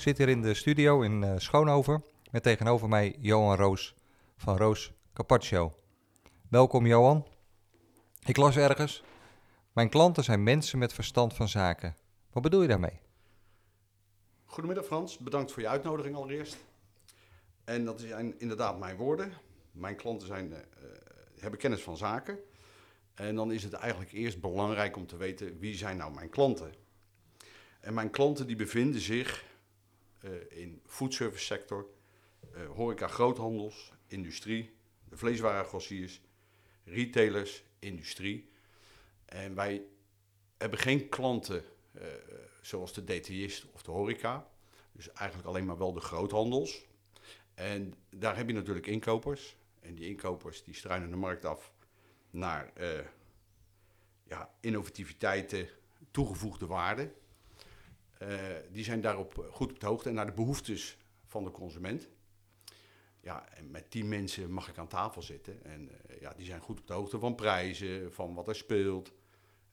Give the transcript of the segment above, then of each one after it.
Ik zit hier in de studio in uh, Schoonhoven met tegenover mij Johan Roos van Roos Carpaccio. Welkom Johan. Ik las ergens, mijn klanten zijn mensen met verstand van zaken. Wat bedoel je daarmee? Goedemiddag Frans, bedankt voor je uitnodiging allereerst. En dat zijn inderdaad mijn woorden. Mijn klanten zijn, uh, hebben kennis van zaken. En dan is het eigenlijk eerst belangrijk om te weten wie zijn nou mijn klanten. En mijn klanten die bevinden zich in foodservice sector, uh, horeca groothandels, industrie, de vleeswarengrossiers, retailers, industrie. En wij hebben geen klanten uh, zoals de detailist of de horeca. Dus eigenlijk alleen maar wel de groothandels. En daar heb je natuurlijk inkopers. En die inkopers die struinen de markt af naar uh, ja, innovativiteiten, toegevoegde waarde. Uh, die zijn daarop goed op de hoogte en naar de behoeftes van de consument. Ja, en met die mensen mag ik aan tafel zitten. En uh, ja, die zijn goed op de hoogte van prijzen, van wat er speelt.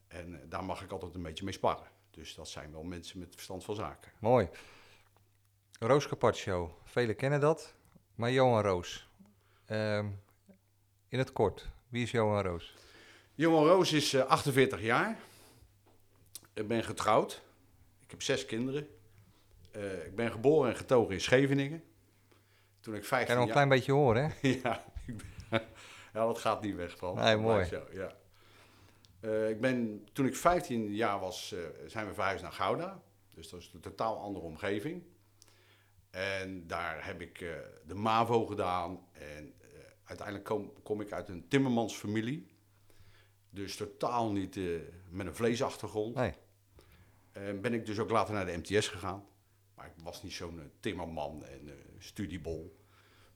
En daar mag ik altijd een beetje mee sparren. Dus dat zijn wel mensen met verstand van zaken. Mooi. Roos Carpaccio, velen kennen dat. Maar Johan Roos, uh, in het kort, wie is Johan Roos? Johan Roos is uh, 48 jaar. Ik ben getrouwd. Ik heb zes kinderen. Uh, ik ben geboren en getogen in Scheveningen. Toen ik 15 kan nog een klein beetje horen, hè? ja, ja, dat gaat niet weg van. Nee, mooi. Zo, ja. Uh, ik ben, toen ik 15 jaar was, uh, zijn we verhuisd naar Gouda. Dus dat is een totaal andere omgeving. En daar heb ik uh, de MAVO gedaan. En uiteindelijk kom, kom, ik uit een timmermansfamilie. Dus totaal niet met een vleesachtergrond. Nee. En ben ik dus ook later naar de MTS gegaan. Maar ik was niet zo'n timmerman en studiebol.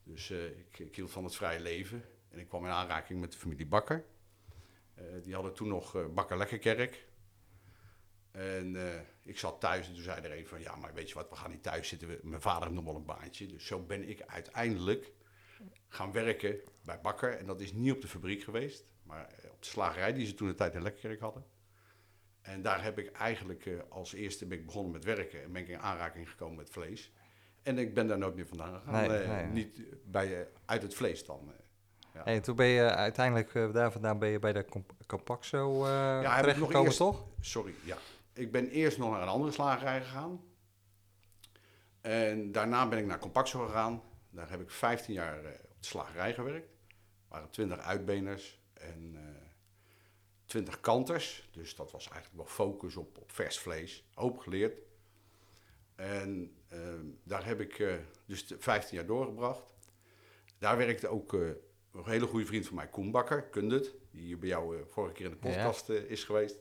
Dus ik, ik hield van het vrije leven. En ik kwam in aanraking met de familie Bakker. Die hadden toen nog Bakker Lekkerkerk. En ik zat thuis en toen zei er een van... ja, maar weet je wat, we gaan niet thuis zitten. Mijn vader heeft nog wel een baantje. Dus zo ben ik uiteindelijk gaan werken bij Bakker. En dat is niet op de fabriek geweest... maar op de slagerij die ze toen de tijd in Lekkerkerk hadden. En daar heb ik eigenlijk als eerste ben ik begonnen met werken... en ben ik in aanraking gekomen met vlees. En ik ben daar nooit meer vandaan gegaan. Nee, nee, niet bij, uit het vlees dan... Ja. En toen ben je uiteindelijk daar vandaan ben je bij de uh, ja, terechtgekomen, eerst, toch? Sorry, ja. Ik ben eerst nog naar een andere slagerij gegaan. En daarna ben ik naar Compaxo gegaan. Daar heb ik 15 jaar uh, op de slagerij gewerkt. Er waren 20 uitbeners en 20 kanters. Dus dat was eigenlijk wel focus op, op vers vlees. Hoop geleerd. En daar heb ik dus 15 jaar doorgebracht. Daar werkte ook een hele goede vriend van mij, Koen Bakker, die hier bij jou uh, vorige keer in de podcast is geweest.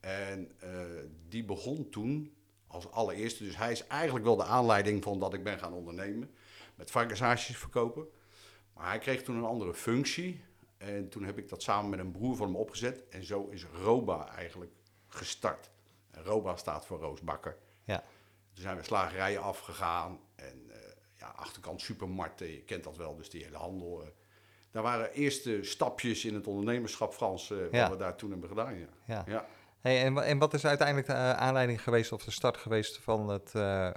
En die begon toen als allereerste, dus hij is eigenlijk wel de aanleiding van dat ik ben gaan ondernemen, met varkenshaasjes verkopen. Maar hij kreeg toen een andere functie en toen heb ik dat samen met een broer van hem opgezet en zo is Roba eigenlijk gestart. En Roba staat voor Roos Bakker. Ja. Toen zijn we slagerijen afgegaan en ja, achterkant supermarkten, je kent dat wel, dus die hele handel daar waren eerste stapjes in het ondernemerschap, Frans, uh, ja. wat we daar toen hebben gedaan. Ja. ja. ja. Hey, en, en wat is uiteindelijk de aanleiding geweest of de start geweest van het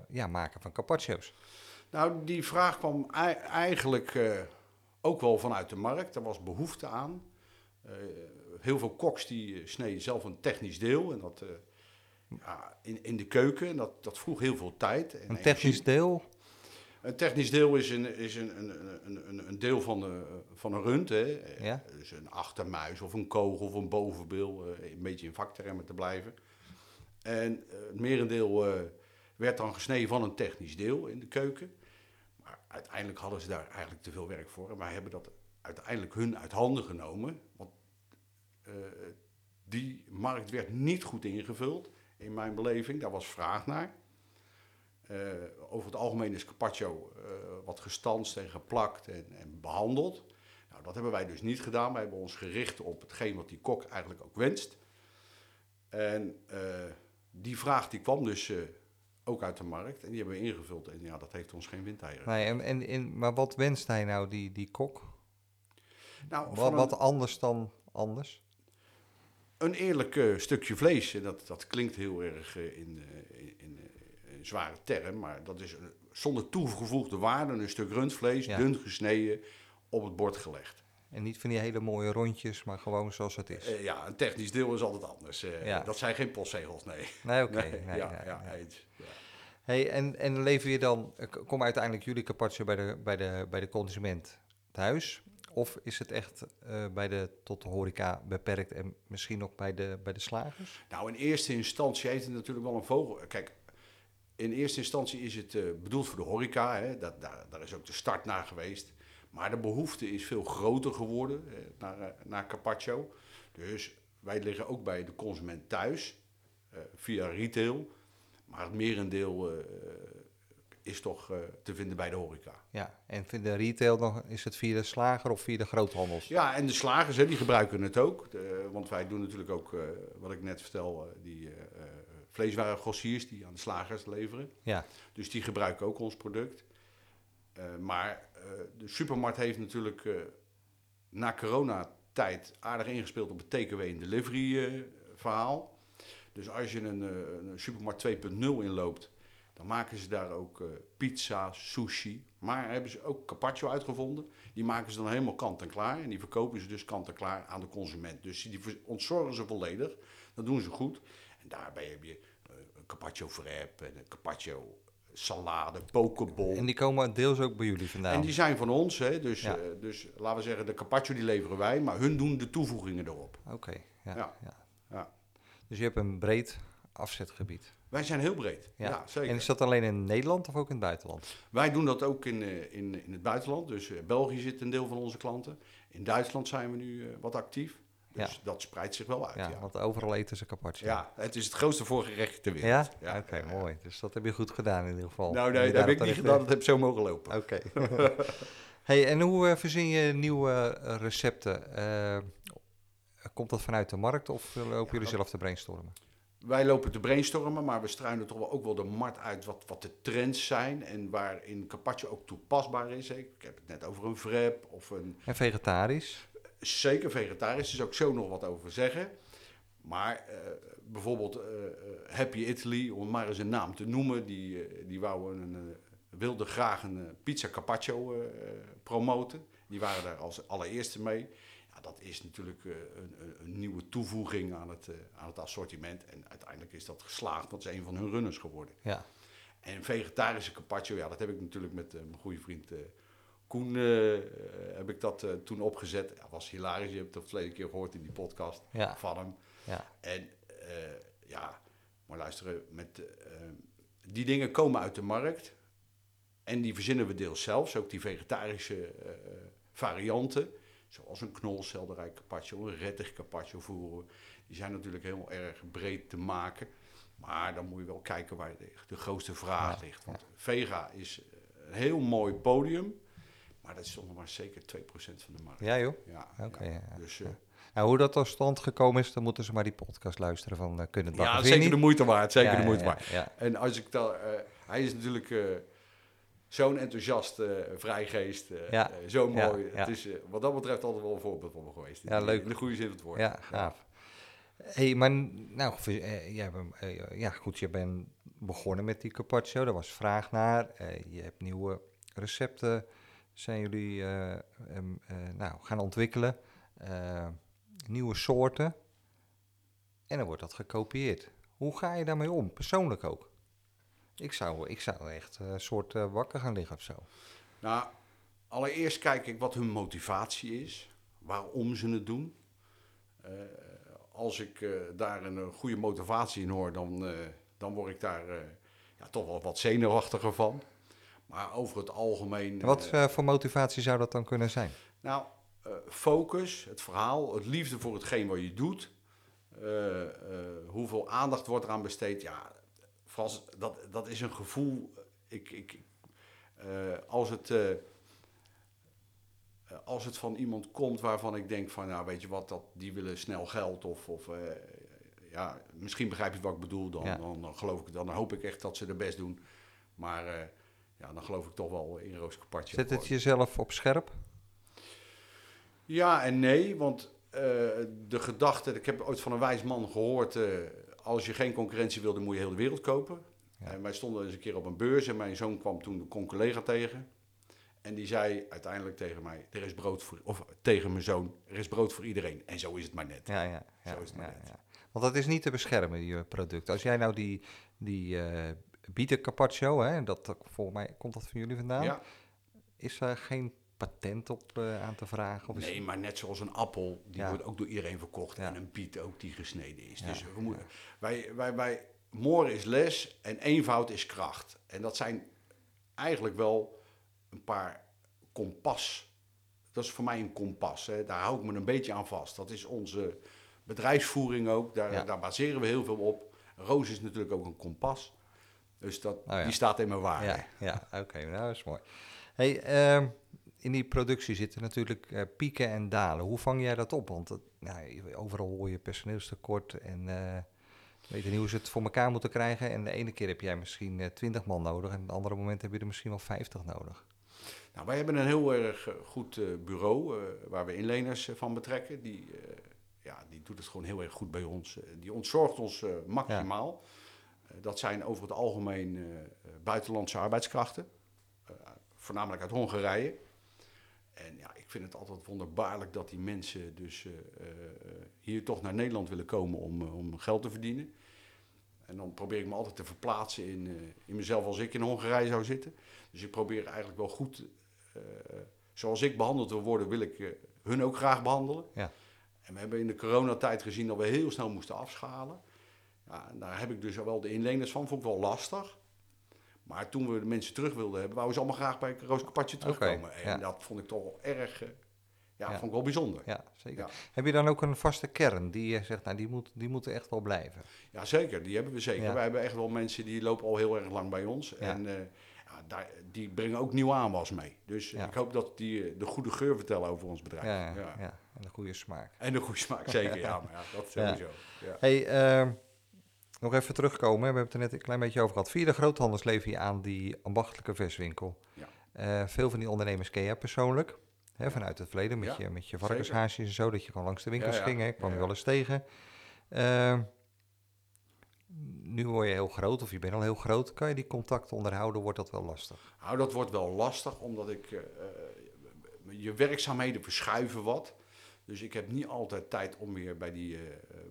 ja, maken van carpaccio's? Nou, die vraag kwam eigenlijk ook wel vanuit de markt. Er was behoefte aan. heel veel koks die sneden zelf een technisch deel. En dat ja, in, in de keuken. En dat, dat vroeg heel veel tijd. En een technisch energie. deel? Een technisch deel is een, is een, een, een, een deel van, de, van een rund. Hè. Ja. Dus een achtermuis of een kogel of een bovenbil. Een beetje in vaktermen te blijven. En het merendeel werd dan gesneden van een technisch deel in de keuken. Uiteindelijk hadden ze daar eigenlijk te veel werk voor. En wij hebben dat uiteindelijk hun uit handen genomen. Want uh, die markt werd niet goed ingevuld, in mijn beleving. Daar was vraag naar. Eh, over het algemeen is carpaccio eh, wat gestanst en geplakt en, en behandeld. Nou, dat hebben wij dus niet gedaan. Wij hebben ons gericht op hetgeen wat die kok eigenlijk ook wenst. En eh, die vraag die kwam dus eh, ook uit de markt en die hebben we ingevuld. En ja, dat heeft ons geen windeieren. Nee, en, en, en, maar wat wenst hij nou, die, die kok? Nou, Wat, wat een, anders dan anders? een eerlijk eh, stukje vlees. En dat, dat klinkt heel erg eh, in, eh, in, in, een zware term, maar dat is een- zonder toegevoegde waarde een stuk rundvlees, Ja. dun gesneden, op het bord gelegd. En niet van die hele mooie rondjes, maar gewoon zoals het is. Eh, ja, een technisch deel is altijd anders. Eh, Ja. Dat zijn geen postzegels, nee. Nee, oké. Nee, nee, ja, nee, ja, nee. eens. Ja. Hey, en, en lever je dan, eh, k- kom uiteindelijk jullie carpaccio bij de, bij de, bij de consument thuis? Of is het echt bij de, tot de horeca beperkt en misschien nog bij de, bij de slagers? Nou, in eerste instantie heeft het natuurlijk wel een vogel. Kijk, in eerste instantie is het bedoeld voor de horeca. Hè? Dat, daar, daar is ook de start naar geweest. Maar de behoefte is veel groter geworden eh, naar, eh, naar carpaccio. Dus wij liggen ook bij de consument thuis eh, via retail. Maar het merendeel eh, is toch te vinden bij de horeca. Ja, en voor de retail nog, is het via de slager of via de groothandels? Ja, en de slagers, hè, die gebruiken het ook. De- want wij doen natuurlijk ook, wat ik net vertel, die vleeswarengrossiers die aan de slagers leveren. Ja, Dus die gebruiken ook ons product. Eh, maar eh, de supermarkt heeft natuurlijk eh, na coronatijd aardig ingespeeld op het takeaway en delivery verhaal. Dus als je een, een supermarkt 2.0 inloopt, dan maken ze daar ook pizza, sushi. Maar hebben ze ook carpaccio uitgevonden. Die maken ze dan helemaal kant en klaar. En die verkopen ze dus kant en klaar aan de consument. Dus die ontzorgen ze volledig. Dat doen ze goed. En daarbij heb je een carpaccio wrap en een carpaccio salade, pokeball. en die komen deels ook bij jullie vandaan. En die zijn van ons, hè? Dus, Ja. eh, dus laten we zeggen, de carpaccio die leveren wij, maar hun doen de toevoegingen erop. Oké, ja, Ja. ja. Ja. Dus je hebt een breed afzetgebied. Wij zijn heel breed. Ja. Ja, zeker. En is dat alleen in Nederland of ook in het buitenland? Wij doen dat ook in, eh, in, in het buitenland. Dus eh, België zit een deel van onze klanten. In Duitsland zijn we nu wat actief. Dus Ja. dat spreidt zich wel uit. Ja, want overal eten ze carpaccio. ja. het is het grootste voorgerecht ter wereld. Ja? Oké, mooi. Dus dat heb je goed gedaan in ieder geval. Nou, nee, dat heb ik niet gedaan. Dat heb zo mogen lopen. Oké. hey, en hoe eh, verzin je nieuwe eh, recepten? Eh, komt dat vanuit de markt of lopen jullie zelf te brainstormen? Wij lopen te brainstormen, maar we struinen toch wel ook wel de markt uit wat, wat de trends zijn. En waarin carpaccio ook toepasbaar is. Ik heb het net over een wrap of een En vegetarisch? Zeker vegetarisch, er is ook zo nog wat over zeggen. Maar eh, bijvoorbeeld eh, eh, Happy Italy, om maar eens een naam te noemen, die, die wouden een, wilden graag een pizza carpaccio promoten. Die waren daar als allereerste mee. Ja, dat is natuurlijk een, een, nieuwe toevoeging aan het, aan het assortiment. En uiteindelijk is dat geslaagd, want het is een van hun runners geworden. Ja. En vegetarische carpaccio, ja, dat heb ik natuurlijk met mijn goede vriend Koen eh, heb ik dat eh, toen opgezet. Ja, was hilarisch. Je hebt het verleden keer gehoord in die podcast Ja. van hem. Ja. En eh, ja, maar luisteren, met, die dingen komen uit de markt. En die verzinnen we deels zelfs. Ook die vegetarische varianten. Zoals een knolselderij carpaccio, een rettig carpaccio voeren. Die zijn natuurlijk heel erg breed te maken. Maar dan moet je wel kijken waar de, de grootste vraag ligt. Want Vega is een heel mooi podium. Maar dat is toch nog maar zeker 2% van de markt. Ja, joh. Ja, Oké, ja, Dus, eh, Nou, hoe dat tot stand gekomen is, dan moeten ze maar die podcast luisteren van uh, Kunnen het ja, zeker de moeite waard. Zeker de moeite waard. En als ik dan, eh, hij is natuurlijk zo'n enthousiast eh, vrijgeest. Ja, zo mooi. ja. Het is wat dat betreft altijd wel een voorbeeld van me geweest. Ja, leuk. In de goede zin van het woord. ja, gaaf. hey, maar nou, jij bent, ja, goed, je bent begonnen met die carpaccio, daar was vraag naar. Je hebt nieuwe recepten, zijn jullie eh, eh, nou, gaan ontwikkelen. Eh, nieuwe soorten. En dan wordt dat gekopieerd. Hoe ga je daarmee om, persoonlijk ook? Ik zou, ik zou echt een soort wakker gaan liggen of zo. Nou, allereerst kijk ik wat hun motivatie is. Waarom ze het doen. Als ik daar een, goede motivatie in hoor, dan, dan word ik daar ja, toch wel wat zenuwachtiger van. Maar over het algemeen... En wat eh, eh, voor motivatie zou dat dan kunnen zijn? Nou, eh, focus, het verhaal, het liefde voor hetgeen wat je doet. Hoeveel aandacht wordt eraan besteed. Ja, Frans, dat, dat is een gevoel. Ik, ik, als, het, als het van iemand komt waarvan ik denk van, nou weet je wat, dat, die willen snel geld of, of ja, misschien begrijp je wat ik bedoel, dan, Ja. dan, dan geloof ik, dan hoop ik echt dat ze er best doen. Maar ja, dan geloof ik toch wel in Roos. Zet het jezelf op scherp? Ja en nee, want eh, de gedachte, ik heb ooit van een wijs man gehoord, eh, als je geen concurrentie wilde, moet je heel de wereld kopen. Ja. En wij stonden eens een keer op een beurs en mijn zoon kwam toen een collega tegen. En die zei uiteindelijk tegen mij, er is brood voor, of tegen mijn zoon, er is brood voor iedereen. En zo is het maar net. Ja, ja. ja, Zo is het maar net. Want dat is niet te beschermen, die eh, producten. Als jij nou die, die eh bieten carpaccio, hè, dat, volgens mij komt dat van jullie vandaan, Ja, is daar geen patent op eh, aan te vragen? Of is nee, maar net zoals een appel, die Ja. wordt ook door iedereen verkocht. Ja. En een biet ook die gesneden is. Ja, Dus we moeten, wij, wij, wij, more is les en eenvoud is kracht. En dat zijn eigenlijk wel een paar kompas. Dat is voor mij een kompas. Hè. Daar hou ik me een beetje aan vast. Dat is onze bedrijfsvoering ook. Daar, daar baseren we heel veel op. Roos is natuurlijk ook een kompas. Dus dat, Oh ja. die staat in mijn waarde. Ja, ja oké, nou dat is mooi. Hey, ehm, in die productie zitten natuurlijk eh, pieken en dalen. Hoe vang jij dat op? Want nou, overal hoor je personeelstekort en eh weet je niet hoe ze het voor elkaar moeten krijgen. En de ene keer heb jij misschien eh, 20 man nodig en het andere moment heb je er misschien wel 50 nodig. Nou, wij hebben een heel erg eh, goed eh, bureau eh, waar we inleners eh, van betrekken. Die, eh, ja, die doet het gewoon heel erg goed bij ons. Eh, die ontzorgt ons eh, maximaal. Eh, dat zijn over het algemeen eh, eh, buitenlandse arbeidskrachten. Eh, voornamelijk uit Hongarije. En ja, ik vind het altijd wonderbaarlijk dat die mensen dus eh, eh, hier toch naar Nederland willen komen om, eh, om geld te verdienen. En dan probeer ik me altijd te verplaatsen in, eh, in mezelf als ik in Hongarije zou zitten. Dus ik probeer eigenlijk wel goed, eh, zoals ik behandeld wil worden, wil ik eh, hun ook graag behandelen. Ja. En we hebben in de coronatijd gezien dat we heel snel moesten afschalen. En daar heb ik dus wel de inleners van, vond ik wel lastig. Maar toen we de mensen terug wilden hebben, wouden ze allemaal graag bij Roos Kapatje terugkomen. en ja. dat vond ik toch wel erg, eh, ja, Ja. vond ik wel bijzonder. Ja, zeker. Ja. Heb je dan ook een vaste kern die je zegt, nou die, moet, die moeten echt wel blijven? Ja, zeker. Die hebben we zeker. Wij hebben echt wel mensen die lopen al heel erg lang bij ons. En eh, daar, die brengen ook nieuwe aanwas mee. Dus Ja. ik hoop dat die eh, de goede geur vertellen over ons bedrijf. Ja, en een goede smaak. En de goede smaak, zeker. ja, maar ja, dat sowieso. Hey, ehm, nog even terugkomen. We hebben het er net een klein beetje over gehad. Via de groothandels lever je aan die ambachtelijke verswinkel. Ja. Eh, veel van die ondernemers ken jij persoonlijk. Hè, vanuit het verleden met, Ja, je, met je varkenshaasjes en zo. Dat je gewoon langs de winkels ging. Hè. Ik kwam je wel eens tegen. Ehm, nu word je heel groot of je bent al heel groot. Kan je die contacten onderhouden? Wordt dat wel lastig? Nou, dat wordt wel lastig, omdat ik... eh, eh, je werkzaamheden verschuiven wat. Dus ik heb niet altijd tijd om weer bij die,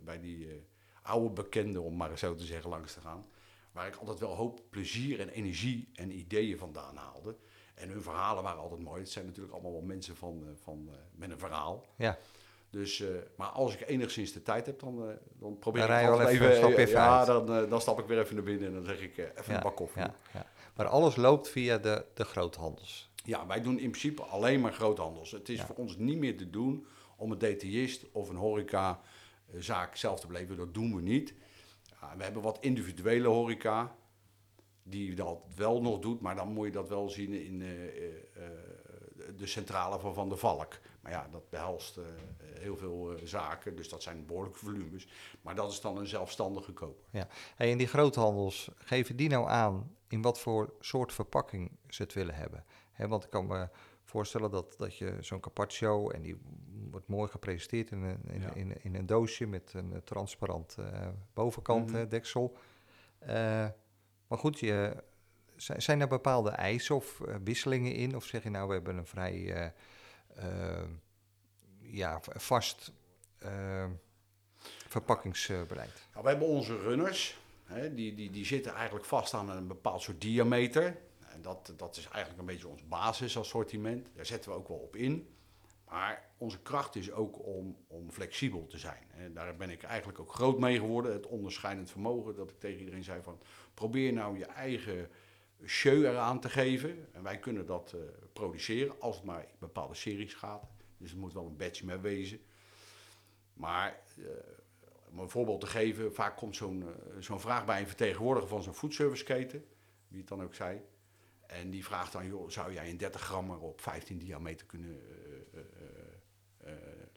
bij die oude bekenden, om maar zo te zeggen, langs te gaan. Waar ik altijd wel hoop plezier en energie en ideeën vandaan haalde. En hun verhalen waren altijd mooi. Het zijn natuurlijk allemaal wel mensen van, eh, van, eh, met een verhaal. Ja. Dus, eh, maar als ik enigszins de tijd heb, dan, dan probeer Dan ik wel altijd even- ja, uit. dan, dan stap ik weer even naar binnen en dan zeg ik even een bak koffie. ja, ja. Maar alles loopt via de, de groothandels. Ja, wij doen in principe alleen maar groothandels. Het is voor ons niet meer te doen om een detailist of een horecazaak zelf te beleven. Dat doen we niet. Ja, we hebben wat individuele horeca die dat wel nog doet, maar dan moet je dat wel zien in eh, eh, eh, de centrale van Van der Valk. Maar ja, dat behelst eh, heel veel eh, zaken, dus dat zijn behoorlijke volumes. Maar dat is dan een zelfstandige koper. Hey, en die groothandels, geven die nou aan in wat voor soort verpakking ze het willen hebben? Want ik kan me voorstellen dat, dat je zo'n carpaccio, en die wordt mooi gepresenteerd in een, in, Ja. in, in een doosje met een eh, transparant eh, bovenkant Mhm. eh, deksel. Maar goed, je, zijn, er bepaalde eisen of wisselingen in? Of zeg je nou, we hebben een vrij ja, vast verpakkingsbeleid? Nou, we hebben onze runners, hè, die, die, die zitten eigenlijk vast aan een bepaald soort diameter. En dat, dat is eigenlijk een beetje ons basisassortiment. Daar zetten we ook wel op in. Maar onze kracht is ook om, om flexibel te zijn. En daar ben ik eigenlijk ook groot mee geworden. Het onderscheidend vermogen, dat ik tegen iedereen zei van... probeer nou je eigen show eraan te geven. En wij kunnen dat eh, produceren als het maar in bepaalde series gaat. Dus het moet wel een badge mee wezen. Maar eh, om een voorbeeld te geven, vaak komt zo'n eh, zo'n vraag bij een vertegenwoordiger van zo'n foodserviceketen, wie het dan ook zei. En die vraagt dan, joh, zou jij een 30 grammer op 15 diameter kunnen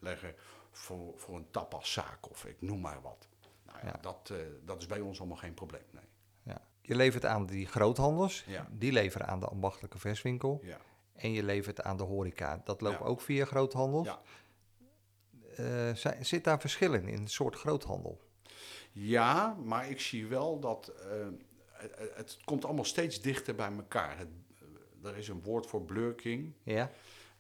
leggen voor, voor een tapaszaak of ik noem maar wat. Nou ja, Ja. Dat, eh, dat is bij ons allemaal geen probleem, nee. Ja. Je levert aan die groothandels, Ja. die leveren aan de ambachtelijke verswinkel Ja. en je levert aan de horeca. Dat loopt ook via groothandels. Ja. Zi- zit daar verschillen in, een soort groothandel? Ja, maar ik zie wel dat eh, het, het komt allemaal steeds dichter bij elkaar. Het, er is een woord voor blurking. Ja?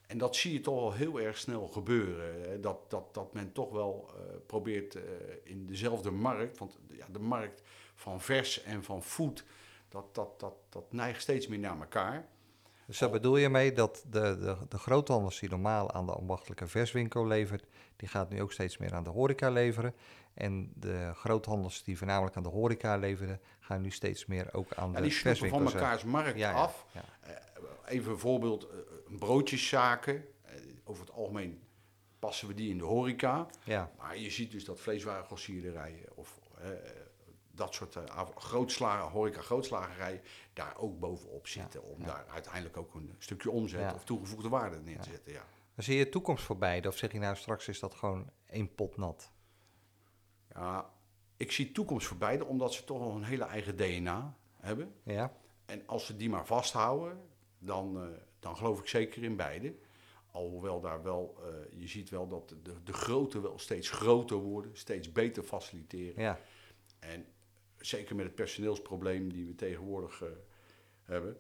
En dat zie je toch al heel erg snel gebeuren. Dat, dat, dat men toch wel eh, probeert eh, in dezelfde markt, want ja, de markt van vers en van food, dat, dat, dat, dat neigt steeds meer naar elkaar. Dus daar bedoel je mee dat de, de, de groothandels die normaal aan de ambachtelijke verswinkel levert, die gaat nu ook steeds meer aan de horeca leveren. En de groothandels die voornamelijk aan de horeca leveren, gaan nu steeds meer ook aan Ja, de die snoepen van verswinkels. eh, elkaars markt ja, af. ja. Even een voorbeeld, eh, een broodjeszaken. Eh, over het algemeen passen we die in de horeca. Ja, Maar je ziet dus dat vleeswarengrossierderijen of eh, dat soort uh, grootslagen, horeca grootslagerijen daar ook bovenop zitten. om ja. daar uiteindelijk ook een stukje omzet of toegevoegde waarde neer te zetten. Ja. Maar zie je toekomst voor beide? Of zeg je nou straks is dat gewoon één pot nat? ja, ik zie toekomst voor beide omdat ze toch wel een hele eigen DNA hebben. Ja, En als ze die maar vasthouden, dan, eh, dan geloof ik zeker in beide. Alhoewel daar wel, eh, je ziet wel dat de, de grote wel steeds groter worden, steeds beter faciliteren. ja, En zeker met het personeelsprobleem die we tegenwoordig eh, hebben,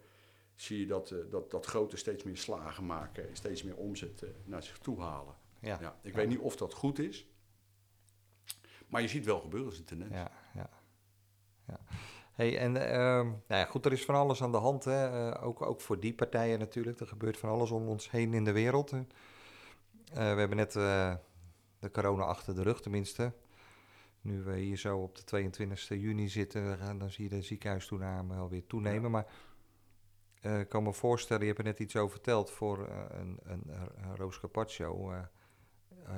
zie je dat, dat, dat grote steeds meer slagen maken en steeds meer omzet naar zich toe halen. ja. Ja, ik Ja. weet niet of dat goed is, maar je ziet wel gebeuren, is tendens. Ja, ja. ja. Hey, en ehm, nou ja, goed, er is van alles aan de hand. Hè? eh, ook, ook voor die partijen natuurlijk. Er gebeurt van alles om ons heen in de wereld. Eh, we hebben net eh, de corona achter de rug, tenminste. Nu we hier zo op de 22 juni zitten, dan zie je de ziekenhuistoename alweer toenemen. Maar ik kan me voorstellen, je hebt er net iets over verteld, voor een, een, een Roos Carpaccio,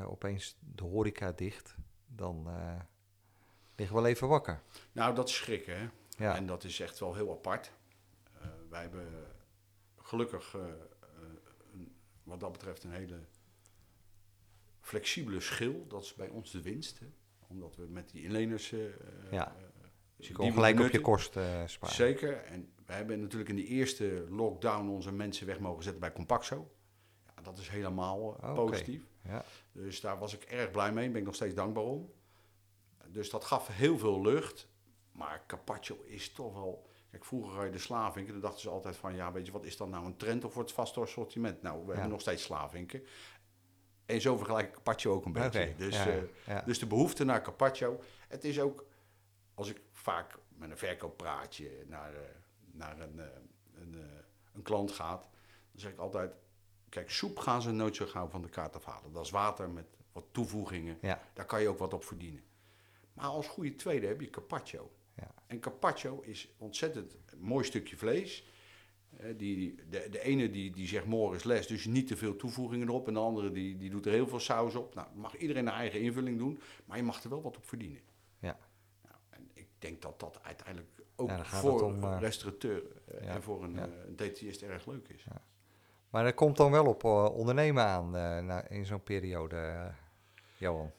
opeens de horeca dicht. Dan liggen we wel even wakker. Nou, dat is schrikken, hè. Ja. En dat is echt wel heel apart. Eh, wij hebben gelukkig eh, eh, een, wat dat betreft een hele flexibele schil. Dat is bij ons de winst. Hè. Omdat we met die inleners... eh, Ja. Dus je kon gelijk op je kosten sparen. Zeker. En we hebben natuurlijk in de eerste lockdown onze mensen weg mogen zetten bij Compaxo. Ja, dat is helemaal positief. Ja. Dus daar was ik erg blij mee. Ben ik nog steeds dankbaar om. Dus dat gaf heel veel lucht. Maar Carpaccio is toch wel... Kijk, vroeger had je de slavinken. Dan dachten ze altijd van... Ja, weet je, wat is dat nou een trend of wordt het vast assortiment? Nou, we Ja. hebben nog steeds slavinken. En zo vergelijk ik Carpaccio ook een beetje. Dus, ja, eh, ja. dus de behoefte naar Carpaccio. Het is ook... Als ik vaak met een verkooppraatje naar, eh, naar een, eh, een, een klant gaat... Dan zeg ik altijd... Kijk, soep gaan ze nooit zo gauw van de kaart afhalen. Dat is water met wat toevoegingen. Daar kan je ook wat op verdienen. Maar als goede tweede heb je carpaccio. Ja. En carpaccio is ontzettend een mooi stukje vlees. Eh, die, de, de ene die, die zegt morgen is les, dus niet te veel toevoegingen erop. En de andere die, die doet er heel veel saus op. Nou, mag iedereen een eigen invulling doen, maar je mag er wel wat op verdienen. Ja. Nou, en ik denk dat dat uiteindelijk ook Ja, voor om, een eh, restaurateur eh, ja, en voor een, ja. een DTist erg leuk is. Maar dat komt dan wel op ondernemen aan in zo'n periode, Johan.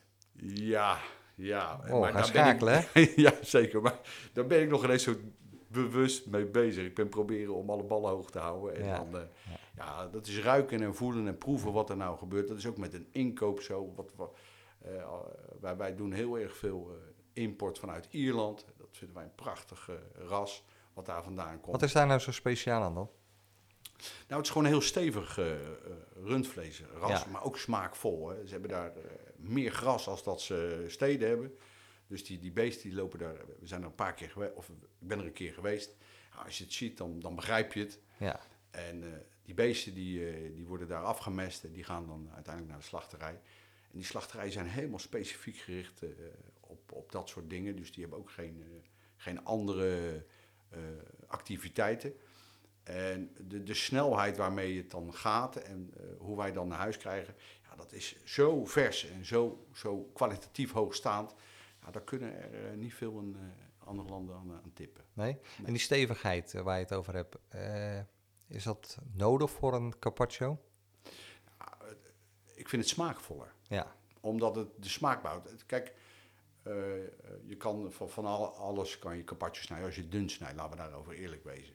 Ja, ja. Oh, maar gaan schakelen, ben ik, ja, zeker. Maar daar ben ik nog ineens zo bewust mee bezig. Ik ben proberen om alle ballen hoog te houden. En Ja, dan, eh, ja. dat is ruiken en voelen en proeven wat er nou gebeurt. Dat is ook met een inkoop zo. Wat, wat, eh, wij, wij doen heel erg veel eh, import vanuit Ierland. Dat vinden wij een prachtig ras wat daar vandaan komt. Wat is daar nou zo speciaal aan dan? Nou, het is gewoon een heel stevig rundvleesras, Ja. maar ook smaakvol. Hè. Ze hebben daar meer gras als dat ze steden hebben. Dus die, die beesten die lopen daar. We zijn er een paar keer geweest, of ik ben er een keer geweest. Als je het ziet, dan, dan begrijp je het. Ja, En eh, die beesten die, eh, die worden daar afgemest en die gaan dan uiteindelijk naar de slachterij. En die slachterijen zijn helemaal specifiek gericht eh, op, op dat soort dingen. Dus die hebben ook geen, geen andere activiteiten. En de, de snelheid waarmee het dan gaat en hoe wij dan naar huis krijgen, ja, dat is zo vers en zo, zo kwalitatief hoogstaand. Ja, daar kunnen er eh, niet veel in eh, andere landen aan, aan tippen. Nee? En die stevigheid eh, waar je het over hebt, eh, is dat nodig voor een carpaccio? Ik vind het smaakvoller. Ja, omdat het de smaak bouwt. Kijk, eh, eh, je kan van, van al- alles kan je carpaccio snijden als je het dun snijdt. Laten we daarover eerlijk wezen.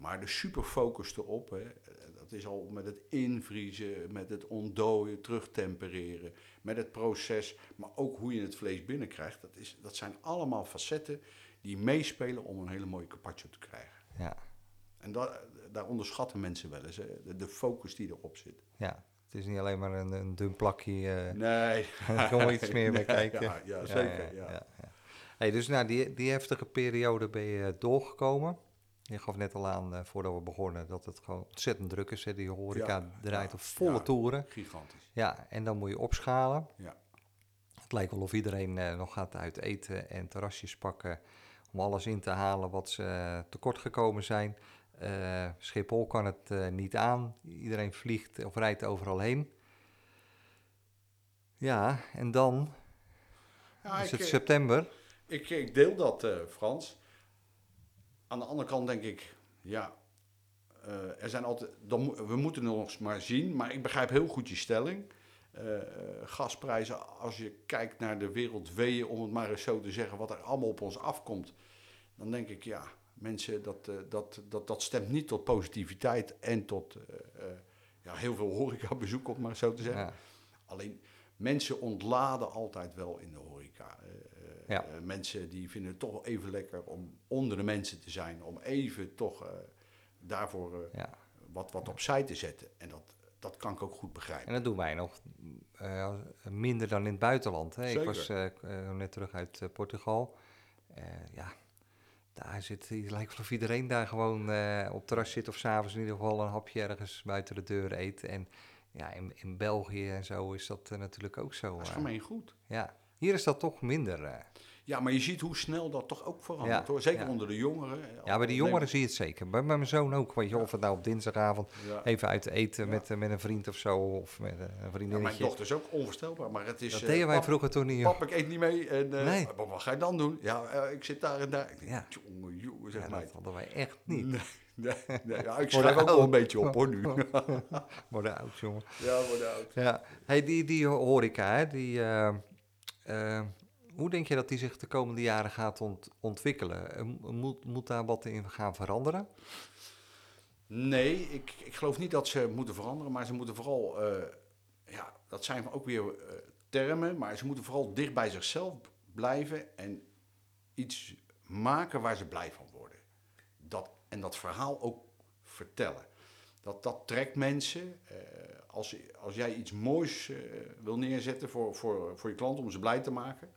Maar de superfocus erop, hè, eh, dat is al met het invriezen, met het ontdooien, terugtempereren, met het proces, maar ook hoe je het vlees binnenkrijgt. Dat, is, dat zijn allemaal facetten die meespelen om een hele mooie carpaccio te krijgen. ja, En da- daar onderschatten mensen wel eens, hè, de, de focus die erop zit. ja. Het is niet alleen maar een, een dun plakje. eh, Nee. Er komt wel iets meer bij Nee, kijken. Ja, ja, zeker. Ja, Hey, dus nou, die, die heftige periode ben je doorgekomen. Je gaf net al aan, eh, voordat we begonnen, dat het gewoon ontzettend druk is. Hè? Die horeca Ja, draait ja, op volle ja. toeren. Gigantisch. Ja, en dan moet je opschalen. Ja. Het lijkt wel of iedereen eh, nog gaat uit eten en terrasjes pakken om alles in te halen wat ze eh, tekort gekomen zijn. Schiphol kan het niet aan. Iedereen vliegt of rijdt overal heen. Ja, en dan Ja, is ik, het september. ik, ik deel dat, Frans. Aan de andere kant denk ik, ja, eh, er zijn altijd, dan, we moeten het nog eens maar zien, maar ik begrijp heel goed je stelling. Eh, eh, gasprijzen, als je kijkt naar de wereldweeën, om het maar eens zo te zeggen, wat er allemaal op ons afkomt, dan denk ik, ja, mensen, dat, dat, dat, dat stemt niet tot positiviteit en tot ja, heel veel horecabezoek, om het maar zo te zeggen. Ja, Alleen mensen ontladen altijd wel in de horeca. Ja. eh, mensen die vinden het toch wel even lekker om onder de mensen te zijn. Om even toch eh, daarvoor eh, ja. wat, wat opzij te zetten. En dat, dat kan ik ook goed begrijpen. En dat doen wij nog minder dan in het buitenland. Hè. Ik was net terug uit Portugal. Ja, daar zit, het lijkt wel of iedereen daar gewoon op terras zit of s'avonds in ieder geval een hapje ergens buiten de deur eet. En ja, in, in België en zo is dat natuurlijk ook zo. Dat is gemeen goed. ja, hier is dat toch minder. eh. Ja, maar je ziet hoe snel dat toch ook verandert. Ja, hoor. Zeker ja. onder de jongeren. ja, bij de jongeren zie je het zeker. Bij, mijn zoon ook. Weet je, of het nou op dinsdagavond Ja. even uit eten Ja. met, eh, met een vriend of zo. Of met eh, een Ja, mijn vriendinnetje. dochter is ook onvoorstelbaar. Maar het is... dat deden wij pap, vroeger toen niet. Pap, ik eet niet mee. En, Nee. "Maar Wat ga je dan doen? Ja, ik zit daar en daar. Ik denk, Ja. Jongen, jongen, zeg Ja, mij. dat hadden wij echt niet. Nee, nee, nee. Ja, ik schrijf ook wel een beetje op hoor nu. Worden oud, jongen. ja, worden oud. Ja, hey, die, die horeca, hè, die, eh, eh, hoe denk je dat die zich de komende jaren gaat ont- ontwikkelen? Eh, mo- moet, moet daar wat in gaan veranderen? Nee, ik, ik geloof niet dat ze moeten veranderen, maar ze moeten vooral, eh, ja, dat zijn ook weer eh, termen, maar ze moeten vooral dicht bij zichzelf blijven en iets maken waar ze blij van worden. Dat, en dat verhaal ook vertellen. Dat, dat trekt mensen. Eh, als, als jij iets moois eh, wil neerzetten voor, voor, voor je klant om ze blij te maken,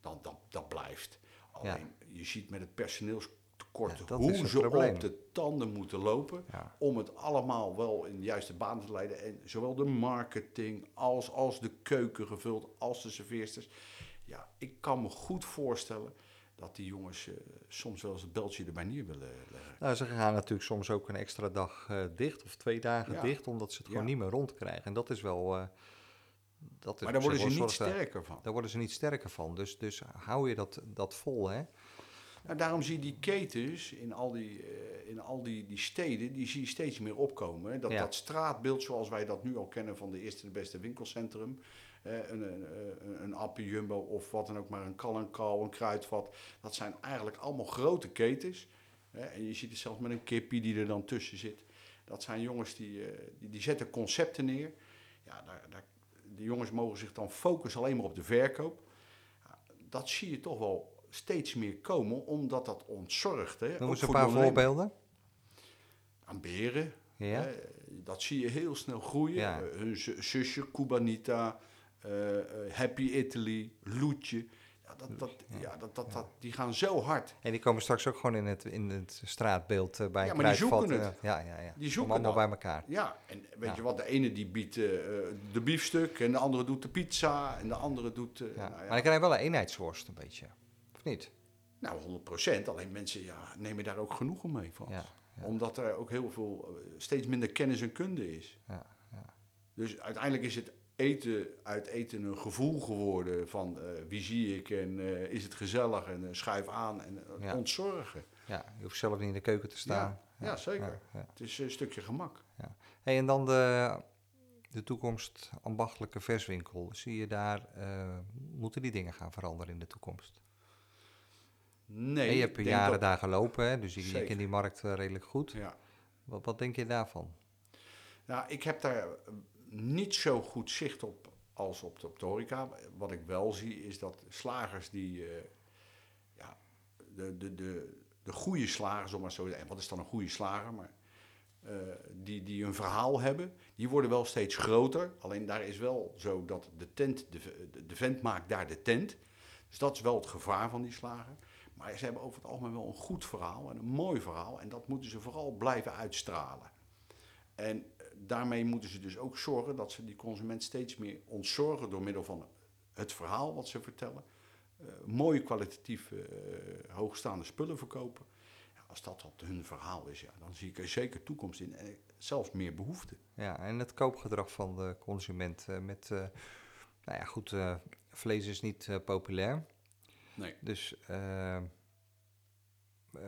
dan dat, dat blijft. Ja. Alleen je ziet met het personeelstekort Ja, hoe ze probleem. op de tanden moeten lopen Ja. om het allemaal wel in de juiste baan te leiden. En zowel de marketing als, als de keuken gevuld, als de serveersters. Ja, ik kan me goed voorstellen dat die jongens eh, soms wel eens het beltje erbij neer willen leggen. Nou, ze gaan natuurlijk soms ook een extra dag eh, dicht of twee dagen Ja. dicht, omdat ze het gewoon Ja. niet meer rondkrijgen. En dat is wel. eh, dat is Maar daar worden ze niet zorg- sterker van. Daar worden ze niet sterker van. Dus, dus hou je dat, dat vol, hè? Nou, daarom zie je die ketens in al die, in al die, die steden, die zie je steeds meer opkomen. hè. Dat, Ja. dat straatbeeld zoals wij dat nu al kennen van de eerste de beste winkelcentrum. Een, een, een, Appie Jumbo of wat dan ook maar, een Kal en Kal, een Kruidvat. Dat zijn eigenlijk allemaal grote ketens. en je ziet het zelfs met een kippie die er dan tussen zit. Dat zijn jongens die, eh, die, die zetten concepten neer. Ja, daar, daar, die jongens mogen zich dan focussen alleen maar op de verkoop. Dat zie je toch wel steeds meer komen, omdat dat ontzorgt. Hè? Noem eens een paar voorbeelden. Aan beren. Ja. Hè? Dat zie je heel snel groeien. Ja. Eh, hun zu- zusje, Cubanita, Happy Italy, Loetje. Ja, dat, dat, ja, dat, dat, dat, die gaan zo hard. En die komen straks ook gewoon in het, in het straatbeeld eh, bij Ja, een maar die zoeken eh, het. ja, ja, ja. Die zoeken allemaal bij elkaar. Ja, en weet Ja. je wat, de ene die biedt eh, eh, de biefstuk en de andere doet de pizza en de andere doet... eh, Ja. nou, Maar dan krijg je wel een eenheidsworst, een beetje. Of niet? nou, 100 procent. Alleen mensen ja, nemen daar ook genoegen mee van. Omdat er ook heel veel, eh, steeds minder kennis en kunde is. Ja, ja. Dus uiteindelijk is het eten, uit eten een gevoel geworden van eh, wie zie ik en eh, is het gezellig en eh, schuif aan en Ja. ontzorgen. Ja, je hoeft zelf niet in de keuken te staan. Ja, zeker. Ja. Het is een stukje gemak. Hey, en dan de, de toekomst ambachtelijke verswinkel. Zie je daar, moeten die dingen gaan veranderen in de toekomst? Nee, En je hebt jaren dat- daar gelopen, hè? dus je, je kent die markt redelijk goed. Ja. Wat, wat denk je daarvan? Nou, ik heb daar niet zo goed zicht op als op de, op. Wat ik wel zie is dat slagers die... eh, ja, de, de, de, de goede slagers, om maar zo zeggen. Wat is dan een goede slager? Maar eh, die, die een verhaal hebben, die worden wel steeds groter. Alleen daar is wel zo dat de tent, de, de, vent maakt daar de tent. Dus dat is wel het gevaar van die slager. Maar ze hebben over het algemeen wel een goed verhaal en een mooi verhaal. En dat moeten ze vooral blijven uitstralen. En daarmee moeten ze dus ook zorgen dat ze die consument steeds meer ontzorgen door middel van het verhaal wat ze vertellen. eh, mooie kwalitatief eh, hoogstaande spullen verkopen. Ja, als dat wat hun verhaal is, ja, dan zie ik er zeker toekomst in en zelfs meer behoefte. Ja, en het koopgedrag van de consument eh, met, nou ja goed, vlees is niet populair. Nee. Dus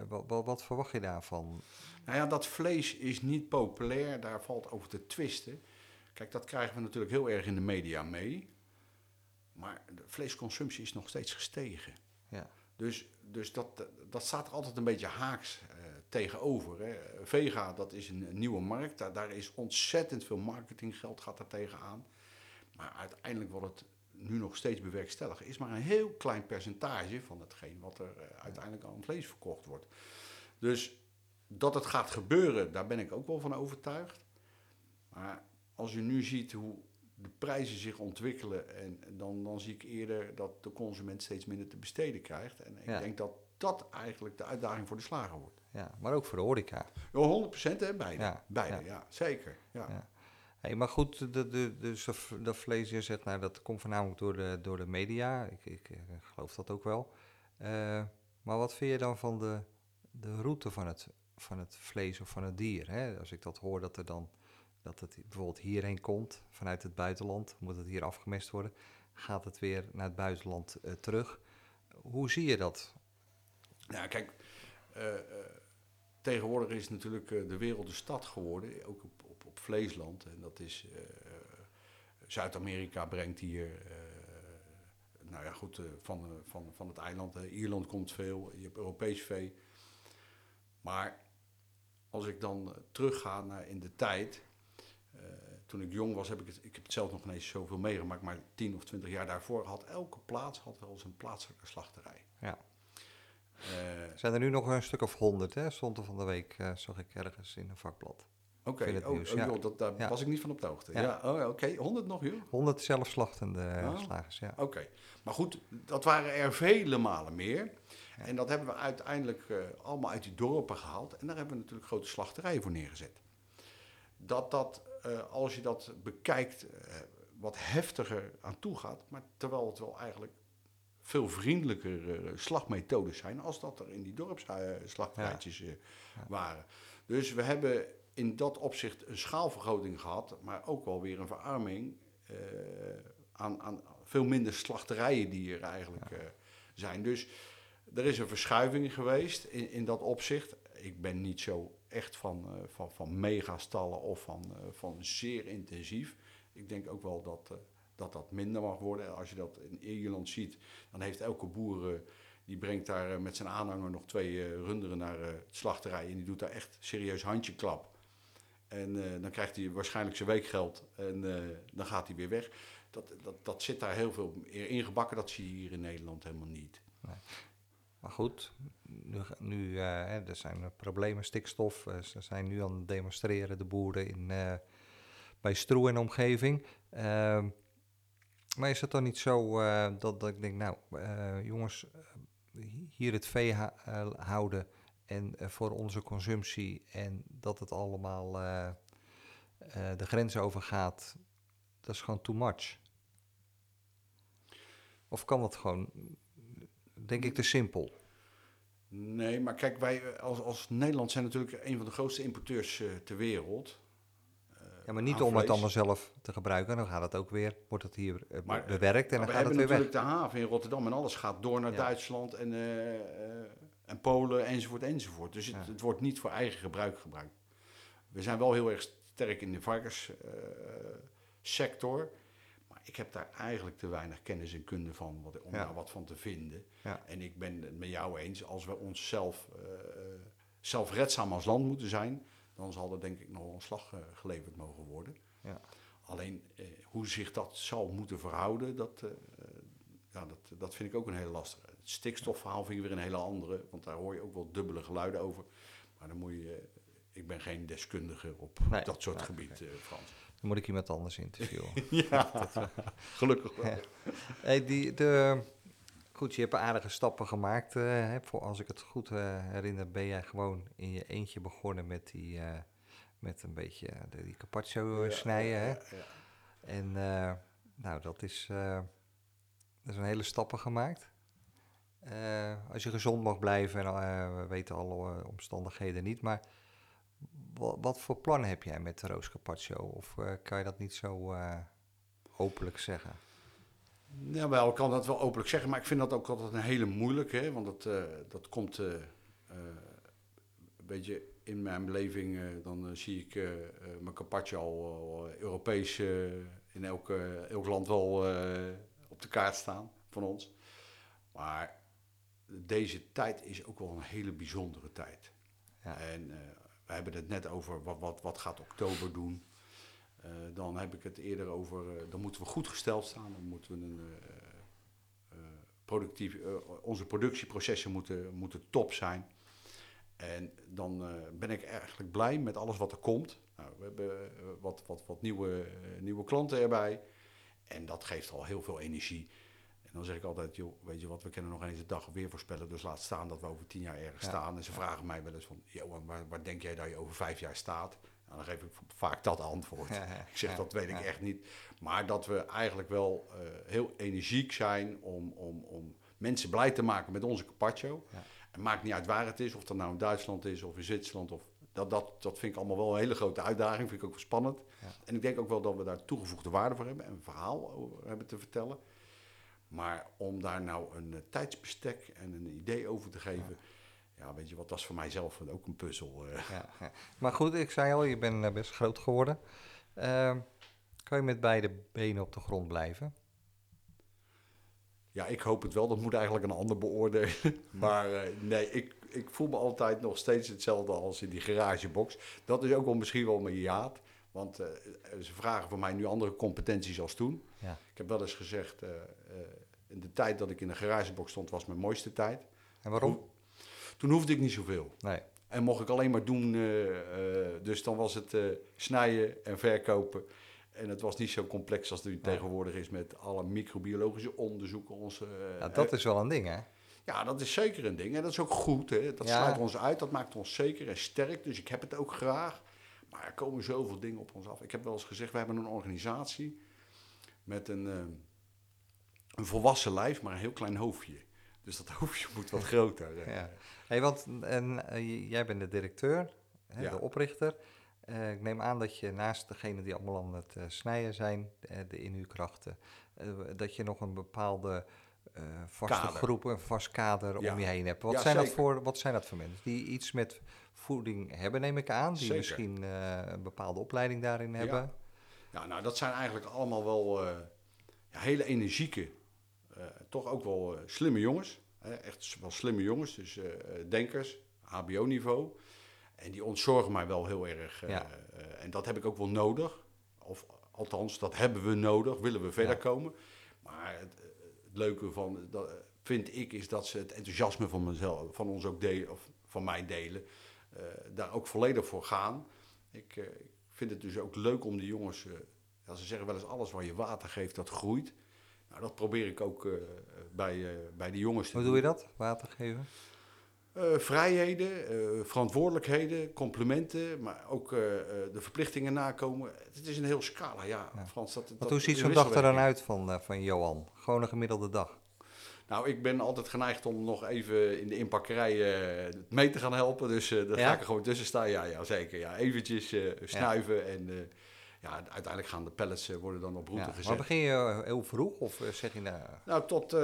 wat, wat, wat verwacht je daarvan? Nou ja, dat vlees is niet populair, daar valt over te twisten. Kijk, dat krijgen we natuurlijk heel erg in de media mee. Maar de vleesconsumptie is nog steeds gestegen. Ja. Dus, dus dat, dat staat er altijd een beetje haaks eh, tegenover. Hè. Vega, dat is een, een nieuwe markt. Daar, daar is ontzettend veel marketinggeld gaat er tegenaan. Maar uiteindelijk wordt het nu nog steeds bewerkstelligd. Is maar een heel klein percentage van hetgeen wat er eh, uiteindelijk aan vlees verkocht wordt. Dus dat het gaat gebeuren, daar ben ik ook wel van overtuigd. Maar als je nu ziet hoe de prijzen zich ontwikkelen, en dan, dan zie ik eerder dat de consument steeds minder te besteden krijgt. En ik Ja. denk dat dat eigenlijk de uitdaging voor de slager wordt. Ja, maar ook voor de horeca. Ja, 100% hè, beide. Ja, beide, ja. ja. zeker. Ja. Hey, maar goed, de, de, dat, vlees, zegt, nou, dat komt voornamelijk door de, door de media. Ik, ik, eh, geloof dat ook wel. Eh, maar wat vind je dan van de, de route van het, van het vlees of van het dier? Hè? Als ik dat hoor, dat, er dan, dat het bijvoorbeeld hierheen komt vanuit het buitenland, moet het hier afgemest worden, gaat het weer naar het buitenland eh, terug. Hoe zie je dat? Ja, kijk, tegenwoordig is natuurlijk de wereld een stad geworden, ook op, op, vleesland. En dat is, eh, Zuid-Amerika brengt hier, eh, nou ja goed, eh, van, van, van het eiland. Ierland komt veel, je hebt Europees vee. Maar als ik dan terugga naar in de tijd, toen ik jong was, heb ik het, ik heb het zelf nog niet eens zoveel meegemaakt, maar 10 of 20 jaar daarvoor had elke plaats had wel zijn plaatselijke slachterij. Ja. Zijn er nu nog een stuk of honderd, hè? Stond er van de week, eh, zag ik ergens in een vakblad. Oké, oh, oh, ja. joh, dat, daar Ja. was ik niet van op de hoogte. Ja. Ja. oh, oké, 100 nog, joh. 100 zelfslachtende eh, Oh. slagers, ja. Oké, maar goed, dat waren er vele malen meer. En dat hebben we uiteindelijk eh, allemaal uit die dorpen gehaald. En daar hebben we natuurlijk grote slachterijen voor neergezet. Dat dat, eh, als je dat bekijkt, wat heftiger aan toe gaat. Maar terwijl het wel eigenlijk veel vriendelijker slagmethodes zijn als dat er in die dorpsslachterijtjes waren. Dus we hebben in dat opzicht een schaalvergroting gehad, maar ook wel weer een verarming eh, aan, aan veel minder slachterijen die er eigenlijk eh, zijn. Dus er is een verschuiving geweest in, in dat opzicht. Ik ben niet zo echt van, eh, van, van megastallen of van, van zeer intensief. Ik denk ook wel dat, dat dat minder mag worden. Als je dat in Ierland ziet, dan heeft elke boer... die brengt daar met zijn aanhanger nog twee runderen naar het slachterij. En die doet daar echt serieus handjeklap. En eh, dan krijgt hij waarschijnlijk zijn weekgeld en eh, dan gaat hij weer weg. Dat, dat, dat zit daar heel veel in gebakken. Dat zie je hier in Nederland helemaal niet. Maar goed, nu, nu eh, er zijn problemen, stikstof. ze zijn nu aan het demonstreren, de boeren in, bij Stroe en omgeving. Ehm, maar is het dan niet zo dat, dat ik denk, nou jongens, hier het vee houden en eh, voor onze consumptie en dat het allemaal eh, eh, de grens overgaat, dat is gewoon too much. Of kan dat gewoon, denk ik, te simpel? Nee, maar kijk, wij als, als Nederland zijn natuurlijk een van de grootste importeurs ter wereld. Ja, maar niet om het dan zelf te gebruiken. Dan gaat het ook weer, wordt het hier Maar, bewerkt en dan we gaat het hebben weer weg. natuurlijk de haven in Rotterdam en alles gaat door naar Ja. Duitsland en, en Polen enzovoort enzovoort. Dus het, Ja. het wordt niet voor eigen gebruik gebruikt. We zijn wel heel erg sterk in de varkenssector. maar ik heb daar eigenlijk te weinig kennis en kunde van wat, om Ja. daar wat van te vinden. Ja. En ik ben het met jou eens, als we onszelf eh zelfredzaam als land moeten zijn, dan zal er denk ik nog een slag eh, geleverd mogen worden. Ja. Alleen eh, hoe zich dat zal moeten verhouden, dat, ja, dat, dat vind ik ook een hele lastige. Het stikstofverhaal vind ik weer een hele andere, want daar hoor je ook wel dubbele geluiden over. Maar dan moet je, eh, ik ben geen deskundige op Nee, dat soort nee, gebied, eh, Frans. Dan moet ik iemand anders interviewen. ja, gelukkig wel. Ja. hey, die, de, goed, je hebt aardige stappen gemaakt. eh, hè, voor, als ik het goed eh, herinner, ben jij gewoon in je eentje begonnen met, die, eh, met een beetje eh, de, die carpaccio eh, Ja, snijden. Hè? ja, ja. En eh, nou, dat is, eh, is een hele stappen gemaakt. Eh, als je gezond mag blijven, en eh, we weten alle eh, omstandigheden niet, maar wat, voor plannen heb jij met de Roos Carpaccio? Of kan je dat niet zo openlijk zeggen? Ja, wel, ik kan dat wel openlijk zeggen, maar ik vind dat ook altijd een hele moeilijke. Hè, want dat, dat komt een beetje in mijn beleving. dan zie ik mijn carpaccio al, Europees in elk, eh, elk land wel de kaart staan van ons. Maar deze tijd is ook wel een hele bijzondere tijd. Ja. En eh, we hebben het net over wat, wat, wat gaat oktober doen. Eh, dan heb ik het eerder over, eh, dan moeten we goed gesteld staan. Dan moeten we een, productief, onze productieprocessen moeten, moeten top zijn. En dan ben ik eigenlijk blij met alles wat er komt. Nou, we hebben wat, wat, wat nieuwe, nieuwe klanten erbij. En dat geeft al heel veel energie. En dan zeg ik altijd, joh, weet je wat, we kunnen nog eens de dag weer voorspellen. Dus laat staan dat we over tien jaar ergens Ja. staan. En ze vragen mij wel eens van, Johan, waar, waar denk jij dat je over vijf jaar staat? Nou, dan geef ik vaak dat antwoord. Ja, ja, Ik zeg, dat weet ik echt niet. Maar dat we eigenlijk wel eh, heel energiek zijn om, om, om mensen blij te maken met onze carpaccio. Het maakt niet uit waar het is, of dat nou in Duitsland is of in Zwitserland. Of, dat, dat, dat vind ik allemaal wel een hele grote uitdaging, vind ik ook wel spannend. Ja. En ik denk ook wel dat we daar toegevoegde waarde voor hebben en een verhaal over hebben te vertellen. Maar om daar nou een eh, tijdsbestek en een idee over te geven, ja, weet je wat, dat is voor mijzelf ook een puzzel. eh. Ja. Maar goed, ik zei al, je bent eh, best groot geworden. Ehm, kan je met beide benen op de grond blijven? Ja, ik hoop het wel. Dat moet eigenlijk een ander beoordelen. Maar nee, ik, ik voel me altijd nog steeds hetzelfde als in die garagebox. Dat is ook wel misschien wel mijn jaad. Want eh, ze vragen van mij nu andere competenties als toen. Ja. Ik heb wel eens gezegd, eh, eh, in de tijd dat ik in de garagebox stond was mijn mooiste tijd. En waarom? Toen hoefde ik niet zoveel. Nee. En mocht ik alleen maar doen, dus dan was het snijden en verkopen. En het was niet zo complex als het nu tegenwoordig is met alle microbiologische onderzoeken. Onze, Ja, dat is wel een ding, hè? Ja, dat is zeker een ding. En dat is ook goed. Hè? Dat Ja. sluit ons uit. Dat maakt ons zeker en sterk. Dus ik heb het ook graag. Maar er komen zoveel dingen op ons af. Ik heb wel eens gezegd, we hebben een organisatie met een, eh, een volwassen lijf, maar een heel klein hoofdje. Dus dat hoofdje moet wat groter. eh. Ja. Hey, want en, eh, jij bent de directeur, hè, Ja. de oprichter. Eh, ik neem aan dat je naast degene die allemaal aan het eh, snijden zijn, de inhuurkrachten, dat je nog een bepaalde vaste Kader. groep, een vast kader Ja. om je heen hebt. Wat, Ja, zijn dat voor, wat zijn dat voor mensen? Die iets met voeding hebben, neem ik aan. Die Zeker. misschien eh, een bepaalde opleiding daarin hebben. Ja, nou, dat zijn eigenlijk allemaal wel eh, ja, hele energieke, eh, toch ook wel eh, slimme jongens. Echt wel slimme jongens, dus eh, eh, denkers, HBO-niveau. En die ontzorgen mij wel heel erg. eh, Ja. eh, en dat heb ik ook wel nodig. Of althans, dat hebben we nodig, willen we verder Ja. komen. Maar eh, het leuke van, dat, vind ik, is dat ze het enthousiasme van, mezelf, van ons ook delen, of van mij delen. eh, daar ook volledig voor gaan. Ik, eh, ik vind het dus ook leuk om die jongens... eh, ja, ze zeggen wel eens, alles waar je water geeft, dat groeit. Nou, dat probeer ik ook bij, bij die jongens te Hoe doe je dat? Water geven? Eh, vrijheden, eh, verantwoordelijkheden, complimenten, maar ook eh, de verplichtingen nakomen. Het is een heel scala, ja, Ja. Frans. Dat, dat hoe ziet zo'n dag er dan uit van, van Johan? Gewoon een gemiddelde dag. Nou, ik ben altijd geneigd om nog even in de inpakkerij mee te gaan helpen. Dus daar Ja? ga ik er gewoon tussen staan. Ja, ja zeker. Ja, eventjes snuiven en... ja, uiteindelijk gaan de pellets eh, worden dan op route Ja. gezet. Maar begin je heel vroeg of zeg je nou... Nou, tot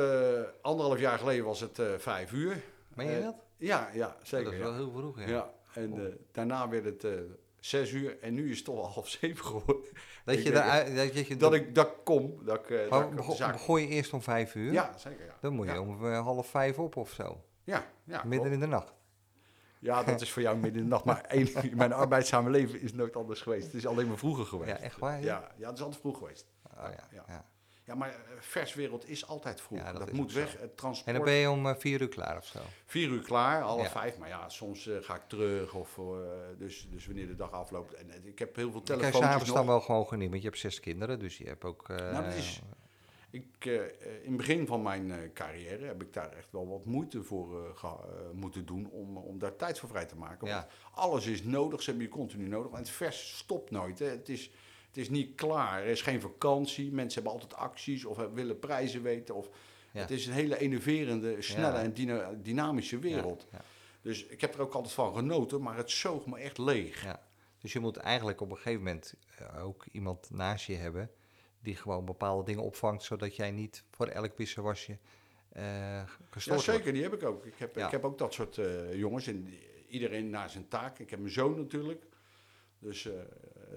anderhalf jaar geleden was het vijf uur. Meen je dat? Ja, ja, zeker. dat is wel heel vroeg, ja. Ja, en eh, daarna werd het eh, zes uur en nu is het toch al half zeven geworden. Dat Ik je daar dat je Dat ik dat kom, dat ik, eh, dat ik zaak... je eerst om vijf uur? Ja, zeker. Ja, Dan moet je ja. om half vijf op of zo. Ja, ja, Midden klopt. in de nacht. ja, dat is voor jou midden in de nacht. Maar één, mijn arbeidzame leven is nooit anders geweest. Het is alleen maar vroeger geweest. Ja, echt waar? Ja. Ja, ja, het is altijd vroeg geweest. Oh, ja, Ja. Ja. Maar eh, verswereld is altijd vroeg. Ja, dat moet weg. Het En dan transport. ben je om eh, vier uur klaar of zo? Vier uur klaar, half Ja. vijf. Maar ja, soms eh, ga ik terug. Of, dus, dus wanneer de dag afloopt. En ik heb heel veel telefoontjes s'avonds nog. dan wel gewoon genieten, want je hebt zes kinderen, dus je hebt ook... Nou, dat is- Ik, in het begin van mijn carrière heb ik daar echt wel wat moeite voor moeten doen om, om daar tijd voor vrij te maken. Ja. Want alles is nodig, ze hebben je continu nodig. En het vers stopt nooit. Hè. Het, is, het is niet klaar. Er is geen vakantie. Mensen hebben altijd acties of willen prijzen weten. Of, Ja. Het is een hele innoverende, snelle Ja. en dyna- dynamische wereld. Ja, ja. Dus ik heb er ook altijd van genoten, maar het zoog me echt leeg. Ja. Dus je moet eigenlijk op een gegeven moment eh, ook iemand naast je hebben die gewoon bepaalde dingen opvangt, zodat jij niet voor elk wisselwasje eh Ja, gestoord zeker, die heb ik ook. Ik heb, Ja. ik heb ook dat soort eh, jongens. En iedereen naar zijn taak. Ik heb mijn zoon natuurlijk. Dus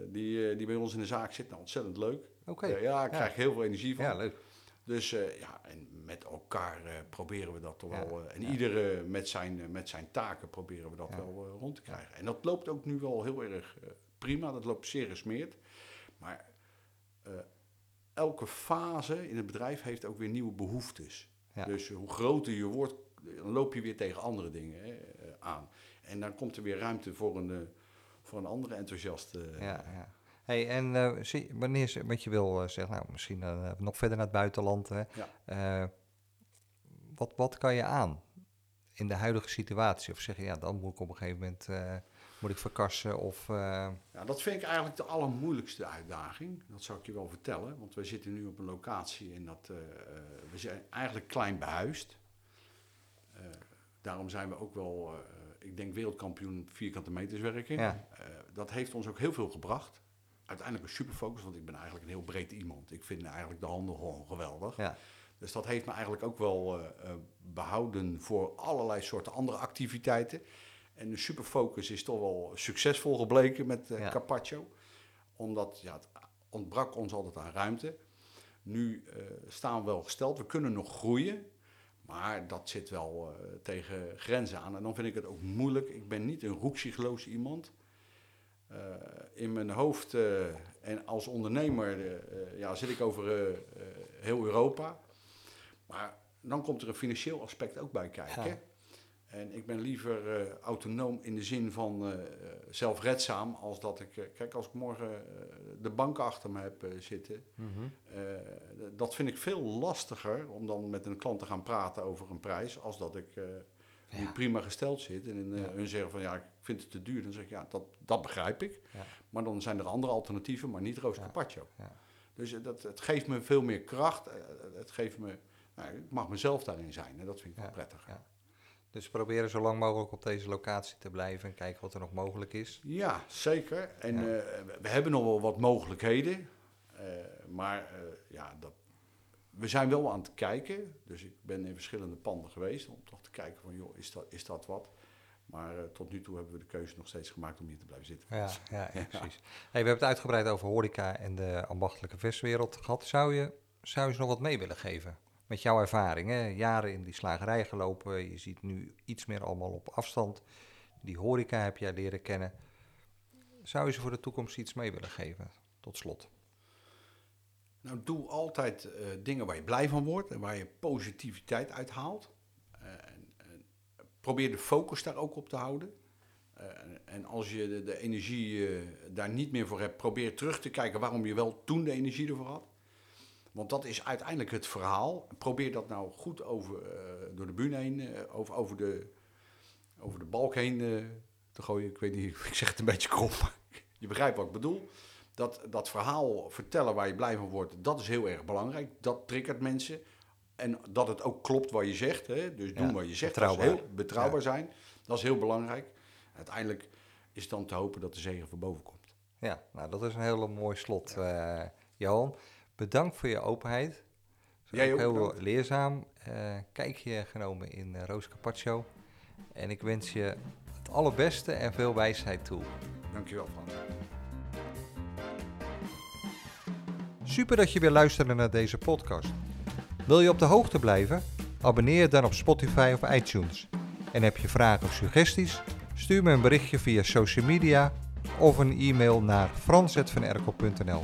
die, eh, die bij ons in de zaak zit. Nou, ontzettend leuk. Oké, Eh, ja, ik Ja. krijg heel veel energie van. ja, leuk. Dus eh, ja, en met elkaar proberen we dat toch Ja, wel. en ja. iedere met zijn, met zijn taken proberen we dat wel rond te krijgen. En dat loopt ook nu wel heel erg prima. Dat loopt zeer gesmeerd. Maar elke fase in het bedrijf heeft ook weer nieuwe behoeftes. Ja. Dus hoe groter je wordt, dan loop je weer tegen andere dingen hè, aan. En dan komt er weer ruimte voor een, voor een andere enthousiaste. eh, Ja, ja. Hey, en eh, zie, wanneer, ze- want je wil eh, zeggen, nou, misschien nog verder naar het buitenland. Hè? Ja. Wat, wat kan je aan in de huidige situatie? Of zeg je, ja, dan moet ik op een gegeven moment moet ik verkassen of... Ja, dat vind ik eigenlijk de allermoeilijkste uitdaging. Dat zou ik je wel vertellen. Want we zitten nu op een locatie en dat, we zijn eigenlijk klein behuisd. Eh, daarom zijn we ook wel, ik denk, wereldkampioen vierkante meters werken. Ja. Eh, dat heeft ons ook heel veel gebracht. Uiteindelijk een superfocus, want ik ben eigenlijk een heel breed iemand. Ik vind eigenlijk de handel gewoon geweldig. ja, Dus dat heeft me eigenlijk ook wel eh, eh, behouden voor allerlei soorten andere activiteiten. En de superfocus is toch wel succesvol gebleken met Ja. Carpaccio. Omdat ja, het ontbrak ons altijd aan ruimte. Nu staan we wel gesteld, we kunnen nog groeien. Maar dat zit wel eh, tegen grenzen aan. En dan vind ik het ook moeilijk. Ik ben niet een roekzichtloos iemand. Eh, in mijn hoofd eh, en als ondernemer ja, zit ik over heel Europa. Maar dan komt er een financieel aspect ook bij kijken. Ja. En ik ben liever autonoom in de zin van zelfredzaam als dat ik... eh, kijk, als ik morgen eh, de bank achter me heb eh, zitten... mhm. dat vind ik veel lastiger om dan met een klant te gaan praten over een prijs... als dat ik Ja. nu prima gesteld zit en Ja. hun zeggen van... ja, ik vind het te duur. Dan zeg ik, ja, dat, dat begrijp ik. Ja. Maar dan zijn er andere alternatieven, maar niet Roos Ja. Carpaccio. Dus dat, het geeft me veel meer kracht. Het geeft me... Nou, ik mag mezelf daarin zijn en dat vind ik wel prettig. Dus proberen zo lang mogelijk op deze locatie te blijven en kijken wat er nog mogelijk is. Ja, zeker. En Ja. eh, we- hebben nog wel wat mogelijkheden. eh, maar eh, ja, dat, we zijn wel aan het kijken. Dus ik ben in verschillende panden geweest om toch te kijken van, joh, is dat, is dat wat? Maar tot nu toe hebben we de keuze nog steeds gemaakt om hier te blijven zitten. Ja, ja, ja, precies. Hey, we hebben het uitgebreid over horeca en de ambachtelijke verswereld gehad. Zou je, zou je ze nog wat mee willen geven? Met jouw ervaring, jaren in die slagerij gelopen. Je ziet nu iets meer allemaal op afstand. Die horeca heb jij leren kennen. Zou je ze voor de toekomst iets mee willen geven? Tot slot. Nou, doe altijd eh, dingen waar je blij van wordt en waar je positiviteit uit haalt. Eh, en, en probeer de focus daar ook op te houden. Eh, en- als je de, de energie daar niet meer voor hebt, probeer terug te kijken waarom je wel toen de energie ervoor had. Want dat is uiteindelijk het verhaal. Probeer dat nou goed over, eh, door de bühne heen, eh, over, over, de, over de balk heen eh, te gooien. Ik weet niet, ik zeg het een beetje krom, maar je begrijpt wat ik bedoel. Dat, dat verhaal vertellen waar je blij van wordt, dat is heel erg belangrijk. Dat triggert mensen. En dat het ook klopt wat je zegt. Hè? Dus doen Ja, wat je zegt. Betrouwbaar. heel betrouwbaar zijn. Dat is heel belangrijk. Uiteindelijk is het dan te hopen dat de zegen van boven komt. Ja, nou dat is een hele mooi slot, Johan. Bedankt voor je openheid. Jij ook, heel bedankt. leerzaam. eh kijkje genomen in uh, Roos Carpaccio. En ik wens je het allerbeste en veel wijsheid toe. Dankjewel Frans. Super dat je weer luisterde naar deze podcast. Wil je op de hoogte blijven? Abonneer je dan op Spotify of iTunes. En heb je vragen of suggesties? Stuur me een berichtje via social media of een e-mail naar frans.vanerkel.nl.